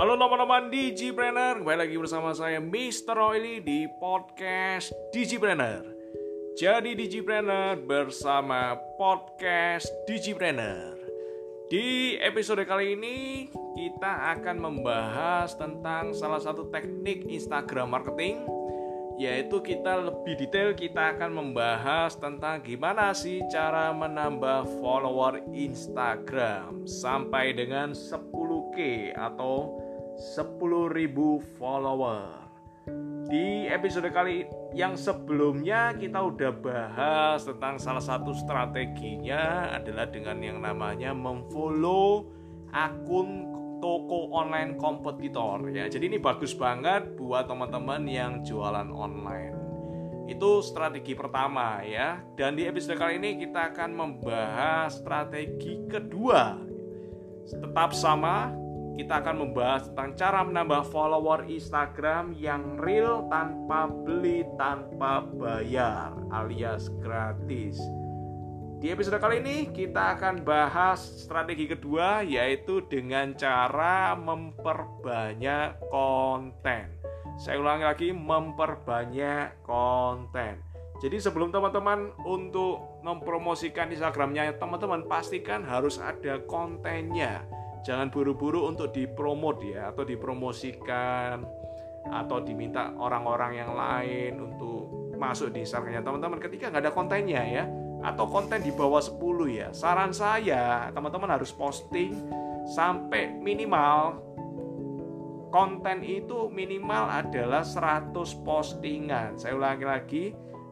teman-teman Digipreneur Kembali lagi bersama saya Mr. Oily di podcast Digipreneur Jadi Digipreneur bersama podcast Digipreneur Di episode kali ini kita akan membahas tentang salah satu teknik Instagram marketing. Yaitu kita lebih detail kita akan membahas tentang gimana sih cara menambah follower Instagram sampai dengan 10k atau 10.000 follower. Di episode kali yang sebelumnya kita udah bahas tentang salah satu strateginya adalah dengan yang namanya memfollow akun toko online kompetitor ya. Jadi ini bagus banget buat teman-teman yang jualan online. Itu strategi pertama ya. Dan di episode kali ini kita akan membahas strategi kedua. Tetap sama, kita akan membahas tentang cara menambah follower Instagram yang real tanpa beli tanpa bayar alias gratis. Di episode kali ini kita akan bahas strategi kedua yaitu dengan cara memperbanyak konten. Saya ulangi lagi memperbanyak konten. Jadi sebelum teman-teman untuk mempromosikan Instagramnya teman-teman pastikan harus ada kontennya. Jangan buru-buru untuk dipromot ya atau dipromosikan atau diminta orang-orang yang lain untuk masuk di Instagramnya teman-teman ketika nggak ada kontennya ya atau konten di bawah 10 ya. Saran saya, teman-teman harus posting sampai minimal konten itu minimal adalah 100 postingan. Saya ulangi lagi,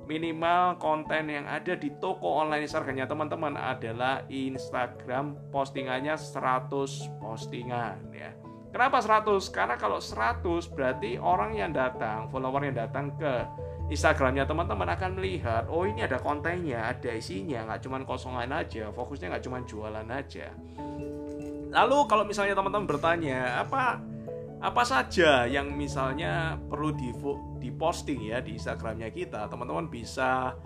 minimal konten yang ada di toko online Instagramnya teman-teman adalah Instagram postingannya 100 postingan ya. Kenapa 100? Karena kalau 100 berarti orang yang datang, follower yang datang ke Instagramnya teman-teman akan melihat oh ini ada kontennya ada isinya nggak cuma kosongan aja fokusnya nggak cuma jualan aja lalu kalau misalnya teman-teman bertanya apa apa saja yang misalnya perlu di diposting ya di Instagramnya kita teman-teman bisa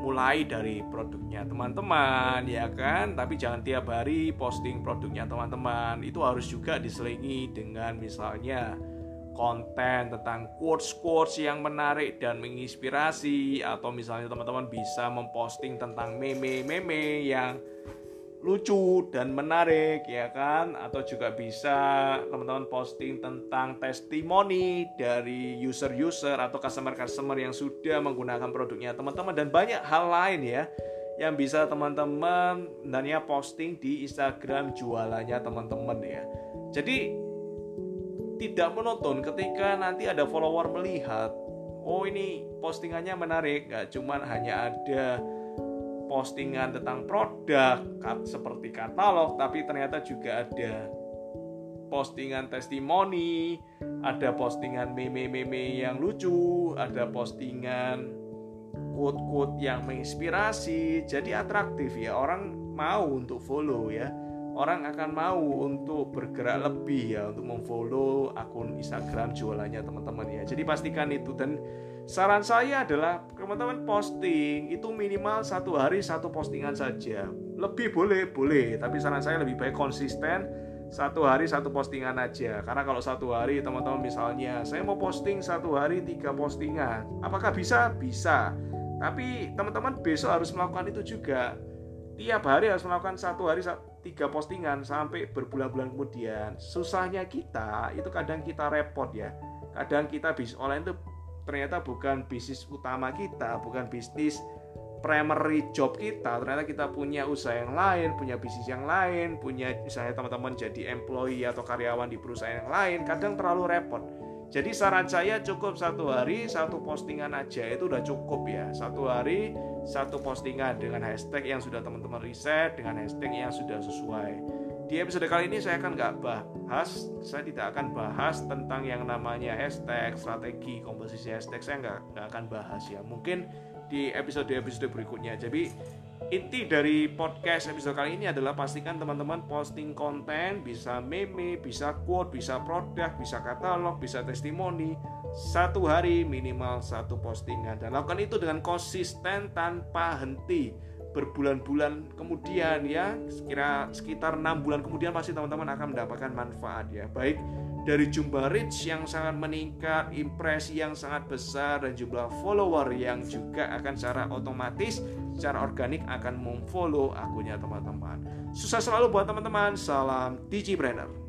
mulai dari produknya teman-teman ya kan? Tapi jangan tiap hari posting produknya teman-teman. Itu harus juga diselingi dengan misalnya konten tentang quotes-quotes yang menarik dan menginspirasi atau misalnya teman-teman bisa memposting tentang meme-meme yang lucu dan menarik ya kan? Atau juga bisa teman-teman posting tentang testimoni dari user-user atau customer-customer yang sudah menggunakan produknya teman-teman. Dan banyak hal lain ya yang bisa teman-teman sebenarnya posting di Instagram jualannya teman-teman ya. Jadi tidak menonton ketika nanti ada follower melihat oh ini postingannya menarik. Nggak cuman hanya ada postingan tentang produk seperti katalog tapi ternyata juga ada postingan testimoni ada postingan meme-meme yang lucu ada postingan quote-quote yang menginspirasi. Jadi atraktif ya orang mau untuk follow ya orang akan mau untuk bergerak lebih ya untuk memfollow akun Instagram jualannya teman-teman ya. Jadi pastikan itu. Dan saran saya adalah teman-teman posting itu minimal satu hari satu postingan saja. Lebih boleh boleh, tapi saran saya lebih baik konsisten satu hari satu postingan aja. Karena kalau satu hari teman-teman misalnya saya mau posting satu hari tiga postingan. Apakah bisa? Bisa. Tapi teman-teman besok harus melakukan itu juga. Tiap hari harus melakukan satu hari tiga postingan sampai berbulan-bulan kemudian. Susahnya kita itu kadang kita repot ya. Kadang kita bisnis online itu ternyata bukan bisnis utama kita bukan bisnis primary job kita. Ternyata kita punya usaha yang lain punya bisnis yang lain punya misalnya teman-teman jadi employee atau karyawan di perusahaan yang lain. Kadang terlalu repot jadi saran saya cukup satu hari satu postingan aja itu udah cukup ya. Satu hari satu postingan dengan hashtag yang sudah teman-teman riset dengan hashtag yang sudah sesuai. Di episode kali ini saya akan nggak bahas, saya tidak akan bahas tentang yang namanya hashtag, strategi, komposisi hashtag saya nggak nggak akan bahas ya. Mungkin di episode-episode berikutnya. Jadi inti dari podcast episode kali ini adalah pastikan teman-teman posting konten bisa meme, bisa quote, bisa produk, bisa katalog, bisa testimoni satu hari minimal satu postingan. Dan lakukan itu dengan konsisten tanpa henti. Berbulan-bulan kemudian ya sekira sekitar enam bulan kemudian pasti teman-teman akan mendapatkan manfaat ya. Baik dari jumlah reach yang sangat meningkat, impresi yang sangat besar dan jumlah follower yang juga akan secara otomatis, secara organik akan memfollow akunnya teman-teman. Sukses selalu buat teman-teman. Salam Digipreneur.